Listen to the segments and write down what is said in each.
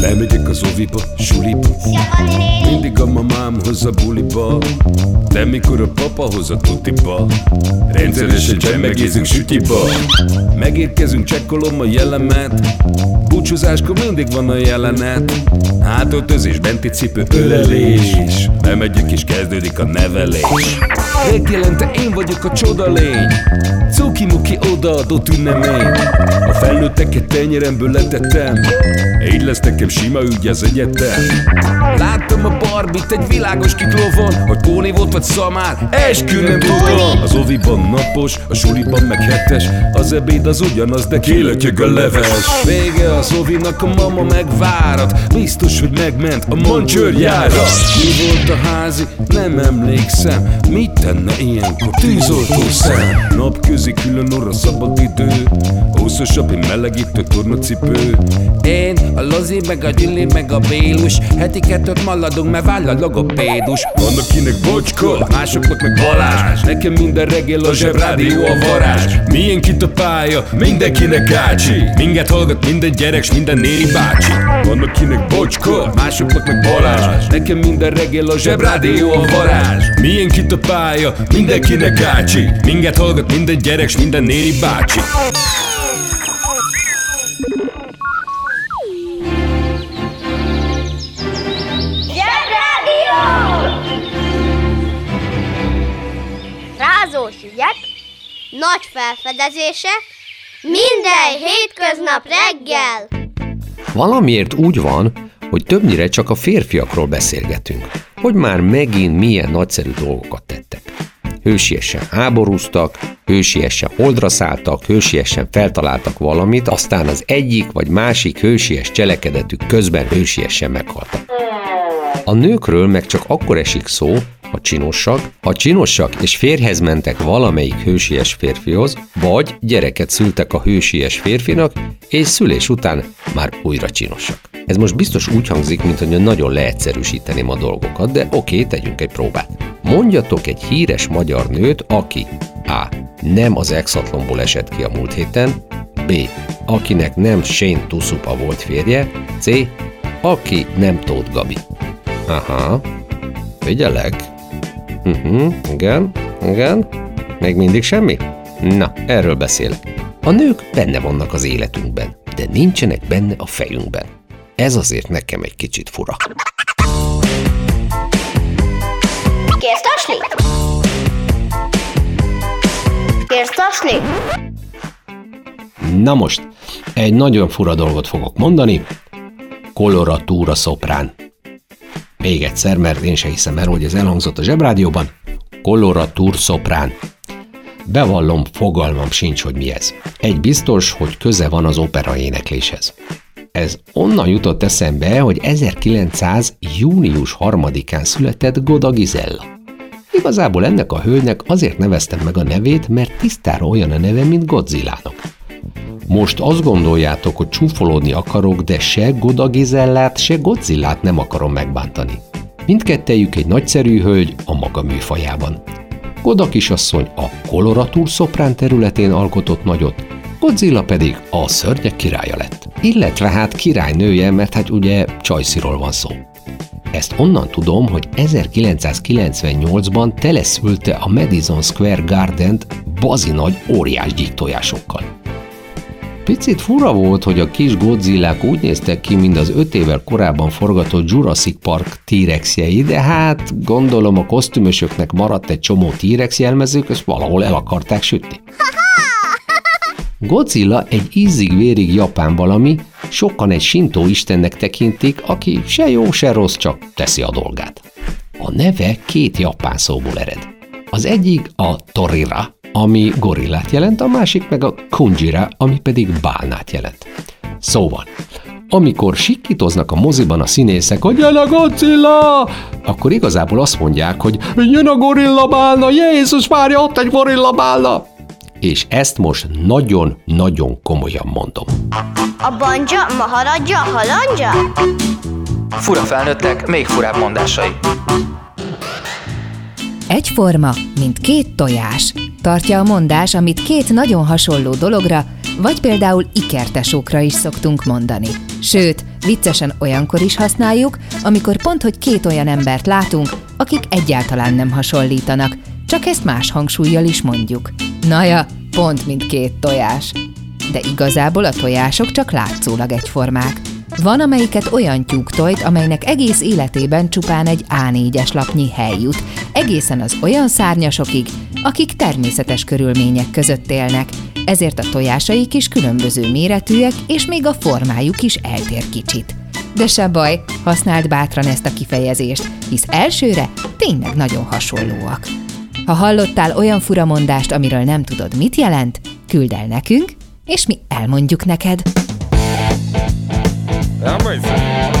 Bemegyek az oviba, suliba. Mindig a mamám hoz a buliba. De mikor a papa hoz a tutiba Rendszeresen csemmegézünk sütiba. Megérkezünk, csekkolom a jellemet. Búcsúzáskor mindig van a jelenet. Hátöltözés, benti cipő, ölelés. Bemegyek és kezdődik a nevelés. Megjelente én vagyok a csoda lény. Cuki-muki odaadott ünnemény felnőtteket tenyeremből letettem. Így lesz nekem sima ügy az egyetem. Láttam a barbit egy világos kiklovon Hogy Póni volt vagy szamár, eskü nem tudom. Az oviban napos, a suliban meg hetes Az ebéd az ugyanaz, de kilötyög a leves. Vége az ovinak, a mama megvárat Biztos, hogy megment a mancsőrjára. Mi volt a házi? Nem emlékszem. Mit tenne ilyenkor? Tűzoltó szem? Napközi külön orra szabad idő Húszosabb, egy melegítő tornacipő. Én, a Lozi, meg a Gyüli, meg a Bélus Heti kettőt maladunk, mert váll a logopédus. Van akinek bocska, másoknak meg Balázs. Nekem minden reggel a zsebrádió a varázs. Milyen itt a pálya, mindenkinek gácsi Minket hallgat minden gyerek, s minden néri bácsi. Van akinek bocska, másoknak meg Balázs. Nekem minden reggel a zsebrádió a varázs. Milyen itt a pálya, mindenkinek gácsi Minket hallgat minden gyerek, s minden néri bácsi Ügyek, nagy felfedezések, minden hétköznap reggel. Valamiért úgy van, hogy többnyire csak a férfiakról beszélgetünk, hogy már megint milyen nagyszerű dolgokat tettek. Hősiesen háborúztak, hősiesen holdra szálltak, hősiesen feltaláltak valamit, aztán az egyik vagy másik hősies cselekedetük közben hősiesen meghaltak. A nőkről meg csak akkor esik szó, ha csinosak, ha csinosak és férhez mentek valamelyik hősies férfihoz, vagy gyereket szültek a hősies férfinak, és szülés után már újra csinosak. Ez most biztos úgy hangzik, mint hogy nagyon leegyszerűsíteném a dolgokat, de oké, tegyünk egy próbát. Mondjatok egy híres magyar nőt, aki A. Nem az exatlonból esett ki a múlt héten, B. Akinek nem Shane Tuszupa volt férje, C. Aki nem Tóth Gabi. Aha, figyelek. Uh-huh, igen, igen. Még mindig semmi? Na, erről beszélek. A nők benne vannak az életünkben, de nincsenek benne a fejünkben. Ez azért nekem egy kicsit fura. Kérsz tasni? Na most, egy nagyon fura dolgot fogok mondani. Koloratúra szoprán. Még egyszer, mert én se hiszem el, hogy ez elhangzott a zsebrádióban. Koloratúr szoprán. Bevallom, fogalmam sincs, hogy mi ez. Egy biztos, hogy köze van az opera énekléshez. Ez onnan jutott eszembe, hogy 1900. június 3-án született Goda Gizella. Igazából ennek a hölgynek azért neveztem meg a nevét, mert tisztára olyan a neve, mint Godzillának. Most azt gondoljátok, hogy csúfolódni akarok, de se Goda Gizellát, se Godzillát nem akarom megbántani. Mindkettejük egy nagyszerű hölgy a maga műfajában. Goda kisasszony a koloratúr szoprán területén alkotott nagyot, Godzilla pedig a szörnyek királya lett. Illetve hát királynője, mert hát ugye Csajsziról van szó. Ezt onnan tudom, hogy 1998-ban teleszülte a Madison Square Garden-t bazi nagy óriás gyíktojásokkal. Picit fura volt, hogy a kis Godzillák úgy néztek ki, mint az öt évvel korábban forgatott Jurassic Park T-rexjei, de hát gondolom a kosztümösöknek maradt egy csomó T-rex jelmezők, ezt valahol el akarták sütni. Godzilla egy ízig-vérig japán valami, sokan egy sintó istennek tekintik, aki se jó, se rossz, csak teszi a dolgát. A neve két japán szóból ered. Az egyik a Torira, ami gorillát jelent, a másik meg a Kunjira, ami pedig bálnát jelent. Szóval, amikor sikkítoznak a moziban a színészek, hogy jön a Godzilla, akkor igazából azt mondják, hogy jön a gorilla bálna, Jézus várja, ott egy gorilla bálna. És ezt most nagyon-nagyon komolyan mondom. A banja, maharadja, halandja? Fura felnőttek, még furább mondásai. Egyforma, mint két tojás. Tartja a mondás, amit két nagyon hasonló dologra, vagy például ikertesókra is szoktunk mondani. Sőt, viccesen olyankor is használjuk, amikor pont, hogy két olyan embert látunk, akik egyáltalán nem hasonlítanak, csak ezt más hangsúlyjal is mondjuk. Naja, pont mint két tojás. De igazából a tojások csak látszólag egyformák. Van, amelyiket olyan tyúk tojt, amelynek egész életében csupán egy A4-es lapnyi hely jut, egészen az olyan szárnyasokig, akik természetes körülmények között élnek, ezért a tojásaik is különböző méretűek, és még a formájuk is eltér kicsit. De se baj, használd bátran ezt a kifejezést, hisz elsőre tényleg nagyon hasonlóak. Ha hallottál olyan furamondást, amiről nem tudod, mit jelent, küld el nekünk, és mi elmondjuk neked. Well,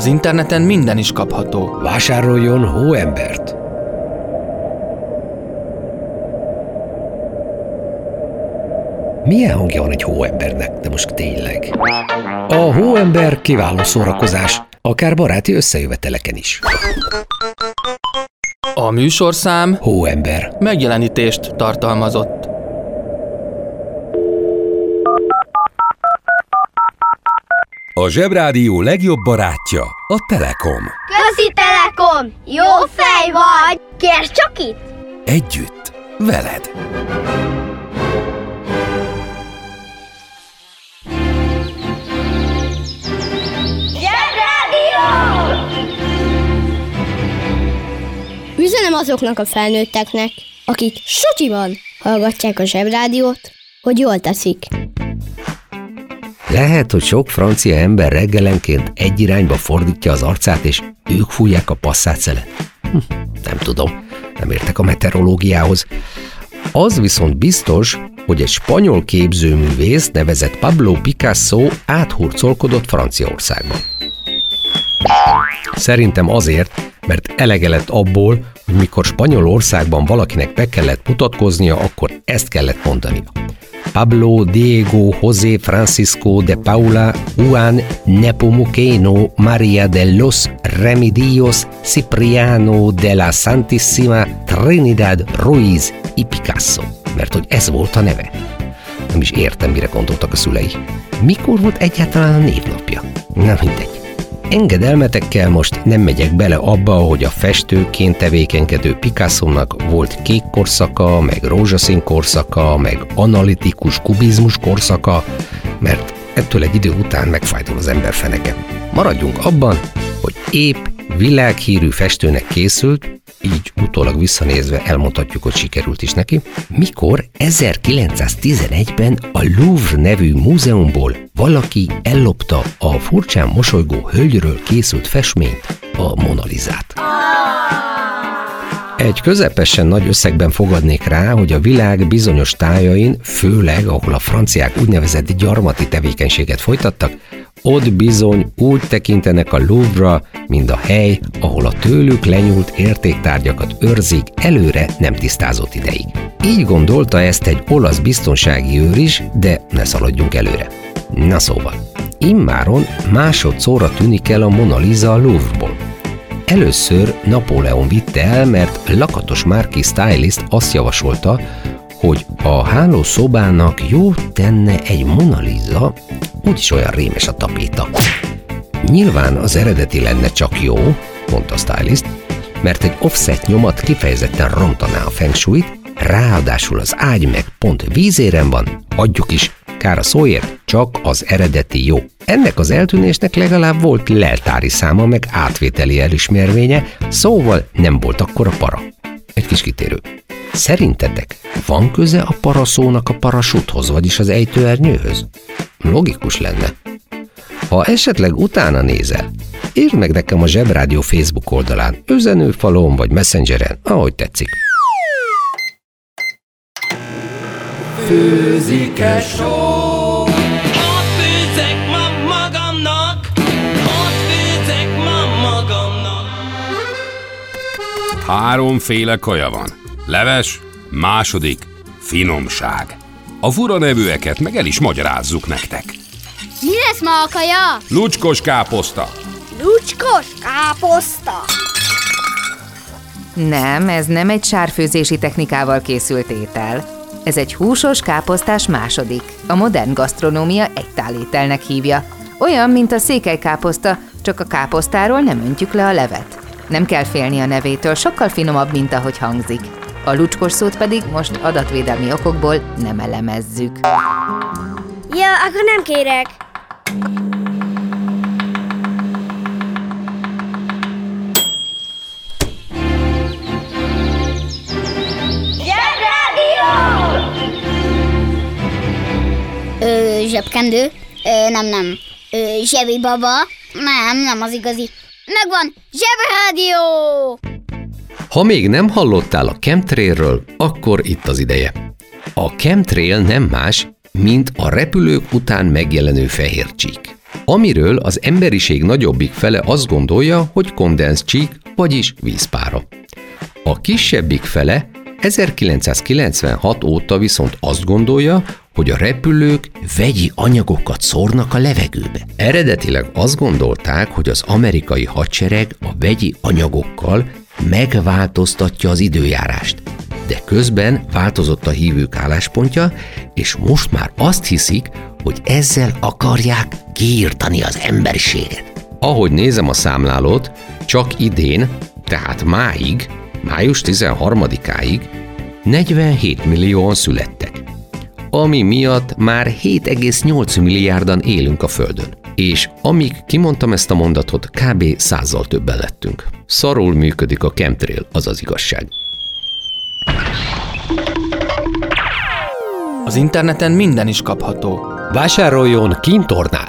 Az interneten minden is kapható. Vásároljon hóembert! Milyen hangja van egy hóembernek, de most tényleg? A hóember kiváló szórakozás, akár baráti összejöveteleken is. A műsorszám Hóember. megjelenítést tartalmazott. A Zsebrádió legjobb barátja a Telekom. Közi Telekom! Jó fej vagy! Kérd csak itt! Együtt, veled. Üzenem azoknak a felnőtteknek, akik sutyiban hallgatják a zsebrádiót, hogy jól teszik. Lehet, hogy sok francia ember reggelenként egy irányba fordítja az arcát, és ők fújják a passzát Hm, nem tudom, nem értek a meteorológiához. Az viszont biztos, hogy egy spanyol képzőművész nevezett Pablo Picasso áthurcolkodott Franciaországba. Szerintem azért, mert elege lett abból, hogy mikor Spanyolországban valakinek be kellett mutatkoznia, akkor ezt kellett mondania. Pablo Diego José Francisco de Paula Juan Nepomuceno María de los Remedios Cipriano de la Santissima Trinidad Ruiz y Picasso, mert hogy ez volt a neve. Nem is értem, mire gondoltak a szülei. Mikor volt egyáltalán a névnapja? Na mindegy. Engedelmetekkel most nem megyek bele abba, hogy a festőként tevékenykedő Picasso-nak volt kék korszaka, meg rózsaszín korszaka, meg analitikus kubizmus korszaka, mert ettől egy idő után megfájdul az ember feneke. Maradjunk abban, hogy épp világhírű festőnek készült, így utólag visszanézve elmondhatjuk, hogy sikerült is neki, mikor 1911-ben a Louvre nevű múzeumból valaki ellopta a furcsán mosolygó hölgyről készült festményt, a Monalizát. Egy közepesen nagy összegben fogadnék rá, hogy a világ bizonyos tájain, főleg ahol a franciák úgynevezett gyarmati tevékenységet folytattak, Ott bizony úgy tekintenek a Louvre, mint a hely, ahol a tőlük lenyúlt értéktárgyakat őrzik előre nem tisztázott ideig. Így gondolta ezt egy olasz biztonsági őr is, de ne szaladjunk előre. Na szóval, immáron másodszorra tűnik el a Mona Lisa a Louvre-ból. Először Napóleon vitte el, mert lakatos márki stylist azt javasolta, hogy a hálószobának jó tenne egy Mona Lisa, úgyis olyan rémes a tapéta. Nyilván az eredeti lenne csak jó, mondta a stylist, mert egy offset nyomat kifejezetten rontaná a feng shui ráadásul az ágy meg pont vízéren van, adjuk is, kár a szóért, csak az eredeti jó. Ennek az eltűnésnek legalább volt leltári száma, meg átvételi elismervénye, szóval nem volt akkor a para. Egy kis kitérő. Szerintetek van köze a paraszónak a parasúthoz, vagyis az ejtőernyőhöz? Logikus lenne. Ha esetleg utána nézel, írd meg nekem a Zsebrádió Facebook oldalán, üzenőfalon vagy messengeren, ahogy tetszik. Főzike só Ott főzek ma magamnak Ott főzek ma magamnak Háromféle kaja van. Leves, második, finomság. A fura nevűeket meg el is magyarázzuk nektek. Mi lesz ma a kaja? Lucskos káposzta, Lucskos káposzta. Nem, ez nem egy sárfőzési technikával készült étel. Ez egy húsos káposztás második. A modern gasztronómia egy tálételnek hívja. Olyan, mint a székelykáposzta, csak a káposztáról nem öntjük le a levet. Nem kell félni a nevétől, sokkal finomabb, mint ahogy hangzik. A lucskos szót pedig most adatvédelmi okokból nem elemezzük. Ja, akkor nem kérek. Ö, zsebkendő? Ö, nem, nem. Ö, zsebi baba? Nem, nem az igazi. Megvan! Zsebrádió! Ha még nem hallottál a chemtrailről, akkor itt az ideje. A chemtrail nem más, mint a repülők után megjelenő fehér csík, amiről az emberiség nagyobbik fele azt gondolja, hogy kondenszcsík, vagyis vízpára. A kisebbik fele 1996 óta viszont azt gondolja, hogy a repülők vegyi anyagokat szórnak a levegőbe. Eredetileg azt gondolták, hogy az amerikai hadsereg a vegyi anyagokkal megváltoztatja az időjárást. De közben változott a hívők álláspontja, és most már azt hiszik, hogy ezzel akarják kiírtani az emberiséget. Ahogy nézem a számlálót, csak idén, tehát máig, május 13-áig 47 millióan születtek, ami miatt már 7,8 milliárdan élünk a Földön. És amíg kimondtam ezt a mondatot, kb. százal többen lettünk. Szarul működik a chemtrail, az az igazság. Az interneten minden is kapható. Vásároljon kintornát!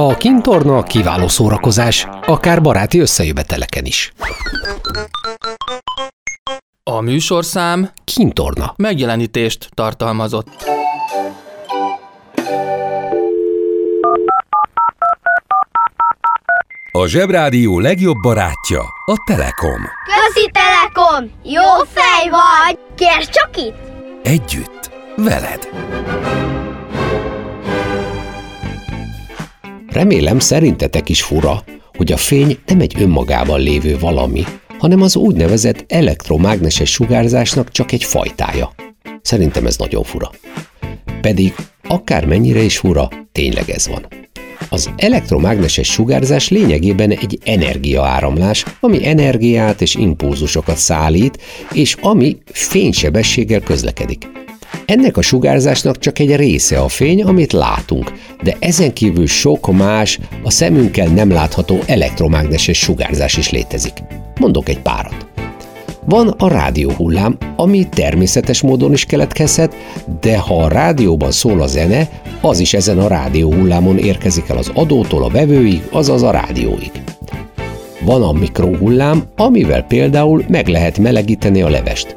A kintorna kiváló szórakozás, akár baráti összejöveteleken is. A műsorszám Kintorna. megjelenítést tartalmazott. A Zsebrádió legjobb barátja a Telekom. Közi Telekom! Jó fej vagy! Kérd csak itt! Együtt, veled. Remélem szerintetek is fura, hogy a fény nem egy önmagában lévő valami, hanem az úgynevezett elektromágneses sugárzásnak csak egy fajtája. Szerintem ez nagyon fura. Pedig akármennyire is fura, tényleg ez van. Az elektromágneses sugárzás lényegében egy energiaáramlás, ami energiát és impulzusokat szállít, és ami fénysebességgel közlekedik. Ennek a sugárzásnak csak egy része a fény, amit látunk, de ezen kívül sok más, a szemünkkel nem látható elektromágneses sugárzás is létezik. Mondok egy párat. Van a rádióhullám, ami természetes módon is keletkezhet, de ha a rádióban szól a zene, az is ezen a rádióhullámon érkezik el az adótól a vevőig, azaz a rádióig. Van a mikrohullám, amivel például meg lehet melegíteni a levest.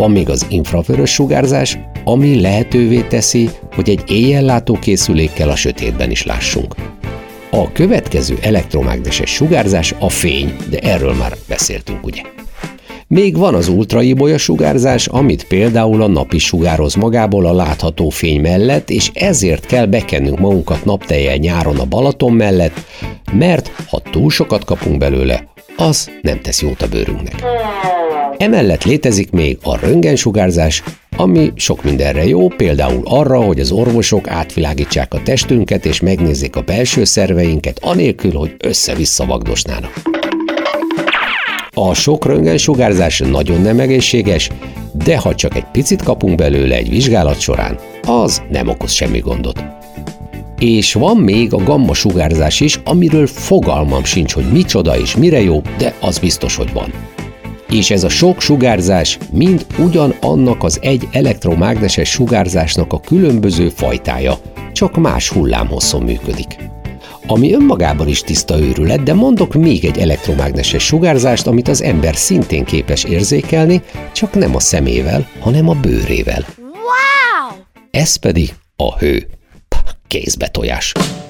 Van még az infravörös sugárzás, ami lehetővé teszi, hogy egy éjjellátó készülékkel a sötétben is lássunk. A következő elektromágneses sugárzás a fény, de erről már beszéltünk, ugye? Még van az ultraibolya sugárzás, amit például a nap is sugároz magából a látható fény mellett, és ezért kell bekennünk magunkat naptejjel nyáron a Balaton mellett, mert ha túl sokat kapunk belőle, az nem tesz jót a bőrünknek. Emellett létezik még a röntgensugárzás, ami sok mindenre jó, például arra, hogy az orvosok átvilágítsák a testünket és megnézzék a belső szerveinket, anélkül, hogy össze-vissza vagdosnának. A sok röntgensugárzás nagyon nem egészséges, de ha csak egy picit kapunk belőle egy vizsgálat során, az nem okoz semmi gondot. És van még a gamma sugárzás is, amiről fogalmam sincs, hogy micsoda és mire jó, de az biztos, hogy van. És ez a sok sugárzás mind ugyanannak az egy elektromágneses sugárzásnak a különböző fajtája, csak más hullámhosszon működik ami önmagában is tiszta őrület, de mondok még egy elektromágneses sugárzást, amit az ember szintén képes érzékelni, csak nem a szemével, hanem a bőrével. Wow! Ez pedig a hő. Kézbetojás. She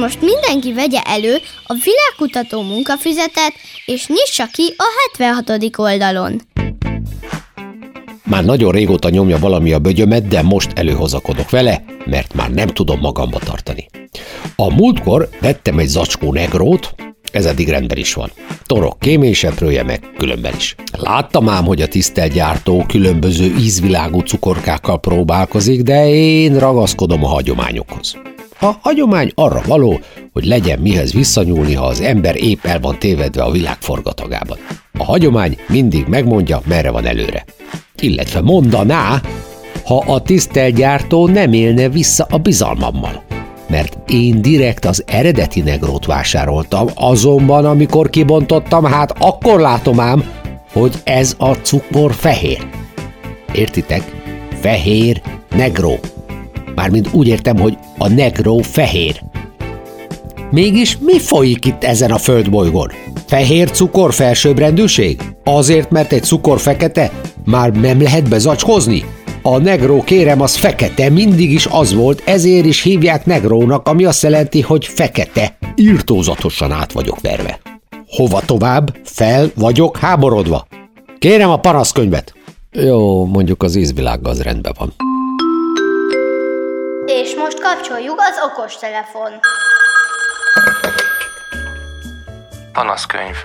most mindenki vegye elő a világkutató munkafüzetet, és nyissa ki a 76. oldalon. Már nagyon régóta nyomja valami a bögyömet, de most előhozakodok vele, mert már nem tudom magamba tartani. A múltkor vettem egy zacskó negrót, ez eddig rendben is van. Torok kéményseprője meg különben is. Láttam ám, hogy a tisztelt gyártó különböző ízvilágú cukorkákkal próbálkozik, de én ragaszkodom a hagyományokhoz. A hagyomány arra való, hogy legyen mihez visszanyúlni, ha az ember épp el van tévedve a világ forgatagában. A hagyomány mindig megmondja, merre van előre. Illetve mondaná, ha a tisztelt gyártó nem élne vissza a bizalmammal. Mert én direkt az eredeti negrót vásároltam, azonban amikor kibontottam, hát akkor látom ám, hogy ez a cukor fehér. Értitek? Fehér negró. Mármint úgy értem, hogy a negró fehér. Mégis mi folyik itt ezen a földbolygón? Fehér cukor felsőbbrendűség? Azért, mert egy cukor fekete? Már nem lehet bezacskozni? A negró kérem, az fekete, mindig is az volt, ezért is hívják negrónak, ami azt jelenti, hogy fekete. Írtózatosan át vagyok verve. Hova tovább? Fel vagyok háborodva. Kérem a panaszkönyvet. Jó, mondjuk az ízvilággal az rendben van. És most kapcsoljuk az okostelefon. Panaszkönyv.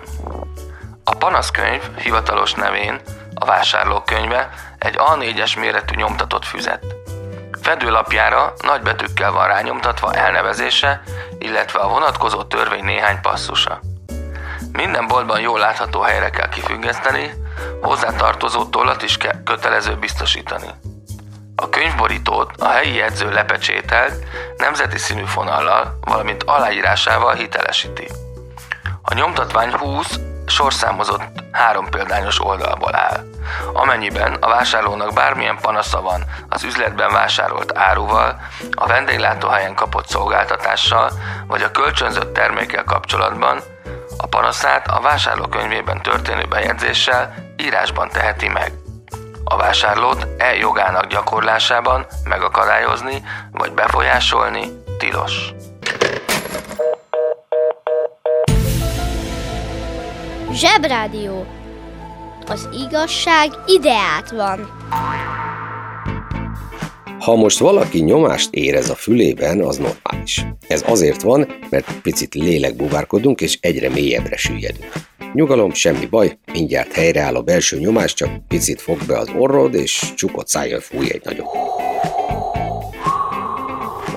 A panaszkönyv hivatalos nevén a vásárlókönyve egy A4-es méretű nyomtatott füzet. Fedőlapjára nagybetűkkel van rányomtatva elnevezése, illetve a vonatkozó törvény néhány passzusa. Minden boltban jól látható helyre kell kifüggeszteni, hozzátartozó tollat is kell kötelező biztosítani. A könyvborítót a helyi jegyző lepecsételt, nemzeti színű fonallal, valamint aláírásával hitelesíti. A nyomtatvány 20 sorszámozott három példányos oldalból áll. Amennyiben a vásárlónak bármilyen panasza van az üzletben vásárolt áruval, a vendéglátóhelyen kapott szolgáltatással, vagy a kölcsönzött termékkel kapcsolatban, a panaszát a vásárlókönyvében történő bejegyzéssel írásban teheti meg. A vásárlót e jogának gyakorlásában megakadályozni vagy befolyásolni tilos. Zsebrádió. Az igazság ideát van. Ha most valaki nyomást érez a fülében, az normális. Ez azért van, mert picit lélekbuvárkodunk és egyre mélyebbre süllyedünk. Nyugalom, semmi baj, mindjárt helyreáll a belső nyomás, csak picit fog be az orrod, és csukott szájjal fúj egy nagyot.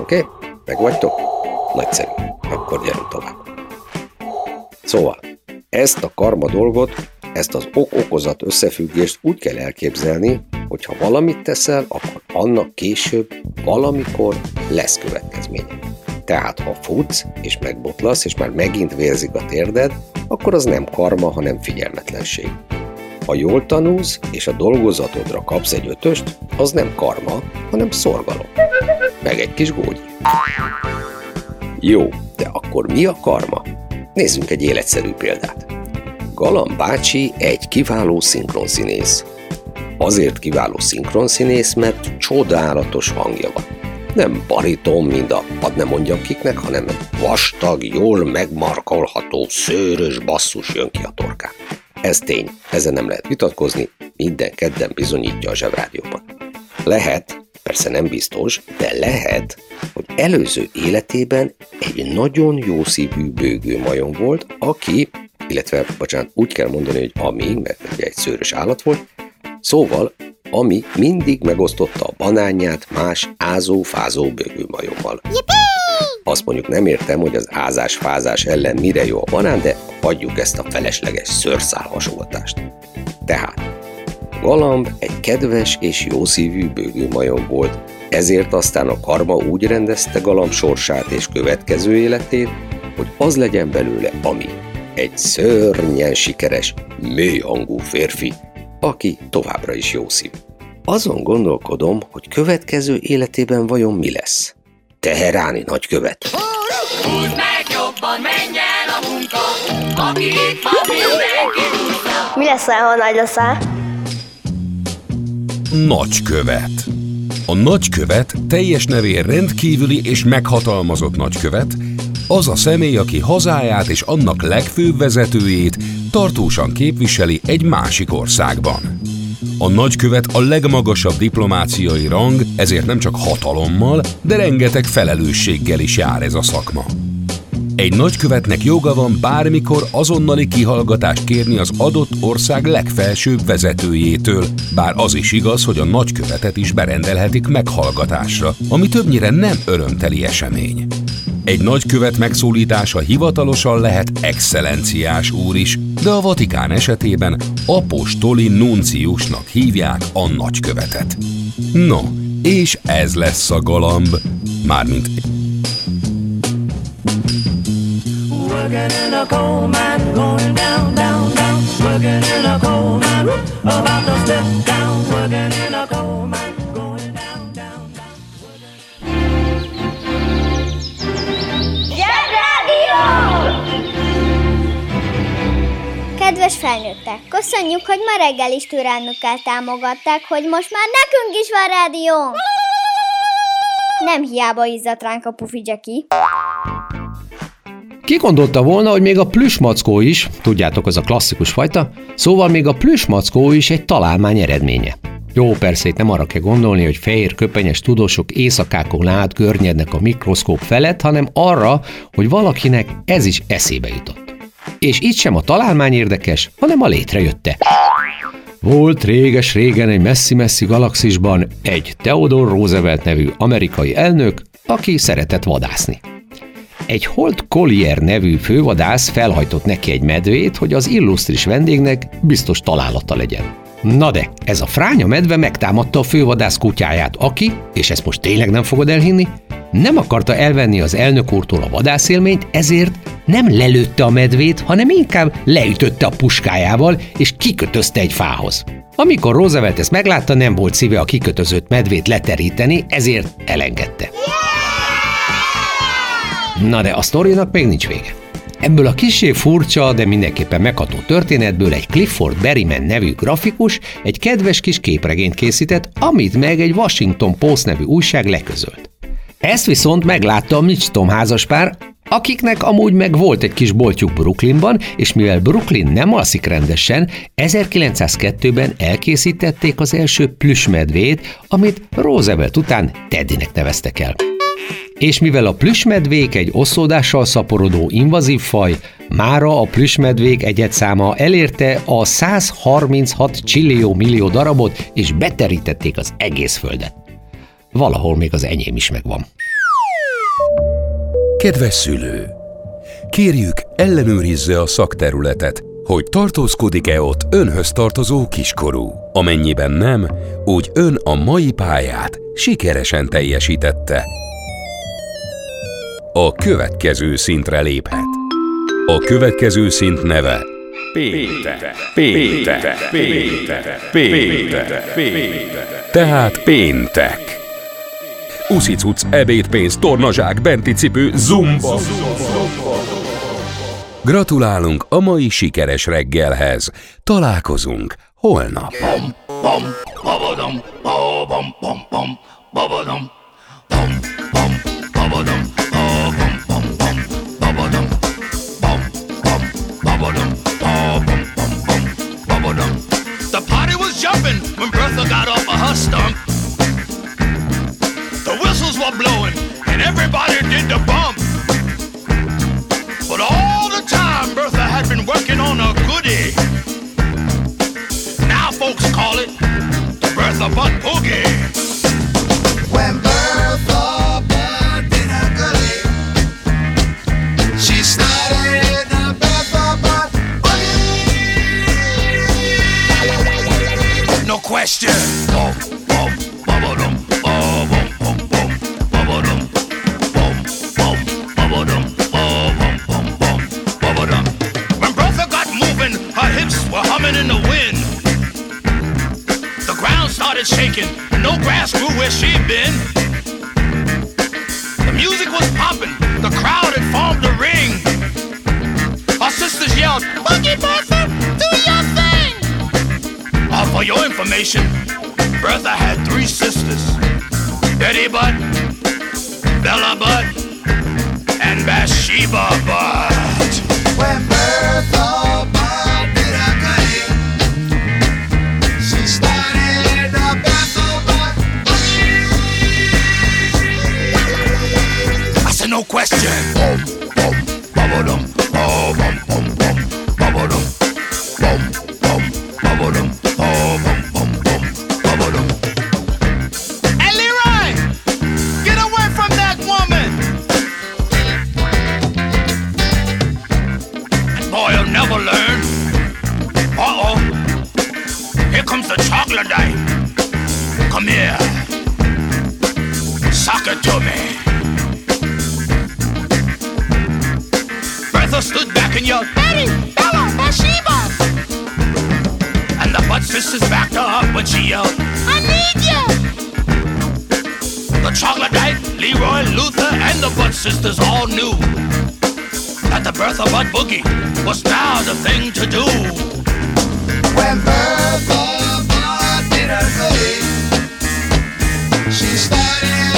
Oké? Okay? Meg vagytok? Nagyszerű. Akkor gyerünk tovább. Szóval, ezt a karma dolgot, ezt az ok-okozat összefüggést úgy kell elképzelni, hogy ha valamit teszel, akkor annak később, valamikor lesz következménye. Tehát ha futsz, és megbotlasz, és már megint vérzik a térded, akkor az nem karma, hanem figyelmetlenség. Ha jól tanulsz, és a dolgozatodra kapsz egy ötöst, az nem karma, hanem szorgalom. Meg egy kis gógyi. Jó, de akkor mi a karma? Nézzünk egy életszerű példát. Galam bácsi egy kiváló szinkronszínész. Azért kiváló szinkronszínész, mert csodálatos hangja van. Nem bariton, mint a hadd nem mondjam kiknek, hanem vastag, jól megmarkolható, szőrös basszus jön ki a torkán. Ez tény, ezen nem lehet vitatkozni, minden kedden bizonyítja a zsebrádióban. Lehet, persze nem biztos, de lehet, hogy előző életében egy nagyon jó szívű bőgő majom volt, aki, illetve, bocsánat, úgy kell mondani, hogy ami, mert ugye egy szőrös állat volt, szóval, ami mindig megosztotta a banánját más ázó-fázó bőgőmajommal. Azt mondjuk nem értem, hogy az ázás-fázás ellen mire jó a banán, de hagyjuk ezt a felesleges szőrszál hasonlatást. Tehát, Galamb egy kedves és jószívű bőgőmajom volt, ezért aztán a karma úgy rendezte Galamb sorsát és következő életét, hogy az legyen belőle ami. Egy szörnyen sikeres, mélyhangú férfi, aki továbbra is jószív. Azon gondolkodom, hogy következő életében vajon mi lesz. Teheráni nagykövet. Húzd meg jobban, menj el a munka, aki itt van, mindenki. Mi leszel, ha nagy leszel? Nagykövet. A nagykövet teljes nevén rendkívüli és meghatalmazott nagykövet, az a személy, aki hazáját és annak legfőbb vezetőjét tartósan képviseli egy másik országban. A nagykövet a legmagasabb diplomáciai rang, ezért nem csak hatalommal, de rengeteg felelősséggel is jár ez a szakma. Egy nagykövetnek joga van bármikor azonnali kihallgatást kérni az adott ország legfelsőbb vezetőjétől, bár az is igaz, hogy a nagykövetet is berendelhetik meghallgatásra, ami többnyire nem örömteli esemény. Egy nagykövet megszólítása hivatalosan lehet excellenciás úr is, de a Vatikán esetében apostoli nunciusnak hívják a nagykövetet. No, és ez lesz a galamb, mármint Working in a coal mine, going down, down, down. Working in a coal mine, about to step down. Working in a felnőttek, köszönjük, hogy ma reggel is türelmükkel támogatták, hogy most már nekünk is van rádió! Nem hiába izzadt ránk a pufi Jackie. Ki gondolta volna, hogy még a plüsmackó is, tudjátok, az a klasszikus fajta, szóval még a plüsmackó is egy találmány eredménye. Jó, persze itt nem arra kell gondolni, hogy fehér köpenyes tudósok éjszakákon át környednek a mikroszkóp felett, hanem arra, hogy valakinek ez is eszébe jutott. És itt sem a találmány érdekes, hanem a létrejötte. Volt réges-régen egy messzi-messzi galaxisban egy Theodore Roosevelt nevű amerikai elnök, aki szeretett vadászni. Egy Holt Collier nevű fővadász felhajtott neki egy medvét, hogy az illusztris vendégnek biztos találata legyen. Na de, ez a fránya medve megtámadta a fővadász kutyáját, aki, és ezt most tényleg nem fogod elhinni, nem akarta elvenni az elnök úrtól a vadászélményt, ezért nem lelőtte a medvét, hanem inkább leütötte a puskájával, és kikötözte egy fához. Amikor Roosevelt ezt meglátta, nem volt szíve a kikötözött medvét leteríteni, ezért elengedte. Na de a sztorinak még nincs vége. Ebből a kisé furcsa, de mindenképpen megható történetből egy Clifford Berryman nevű grafikus egy kedves kis képregényt készített, amit meg egy Washington Post nevű újság leközölt. Ezt viszont meglátta a Mitch Tom házaspár, akiknek amúgy meg volt egy kis boltjuk Brooklynban, és mivel Brooklyn nem alszik rendesen, 1902-ben elkészítették az első plüsmedvét, amit Roosevelt után Teddynek neveztek el. És mivel a plüsmedvék egy oszódással szaporodó invazív faj, mára a plüsmedvék egyetszáma elérte a 136 csillió millió darabot, és beterítették az egész földet. Valahol még az enyém is megvan. Kedves szülő! Kérjük, ellenőrizze a szakterületet, hogy tartózkodik-e ott önhöz tartozó kiskorú. Amennyiben nem, úgy ön a mai pályát sikeresen teljesítette. A következő szintre léphet. A következő szint neve Péntek, péntek, péntek, péntek, péntek. Tehát péntek. Uszicuc, ebédpénz, tornazsák, benti cipő, zumba. Gratulálunk a mai sikeres reggelhez. Találkozunk holnap. The your Bertha had three sisters Betty Butt, Bella Butt, and Bathsheba Butt. When Bertha Butt did her goodie, she started the Bertha Butt I said, no question. To me. Bertha stood back and yelled, Betty, Bella, Bathsheba. And the Butt sisters backed her up when she yelled, I need you. The chocolate knight, Leroy, Luther, and the Butt sisters all knew that the Bertha Butt Boogie was now the thing to do. When Bertha Butt did her goodie, she started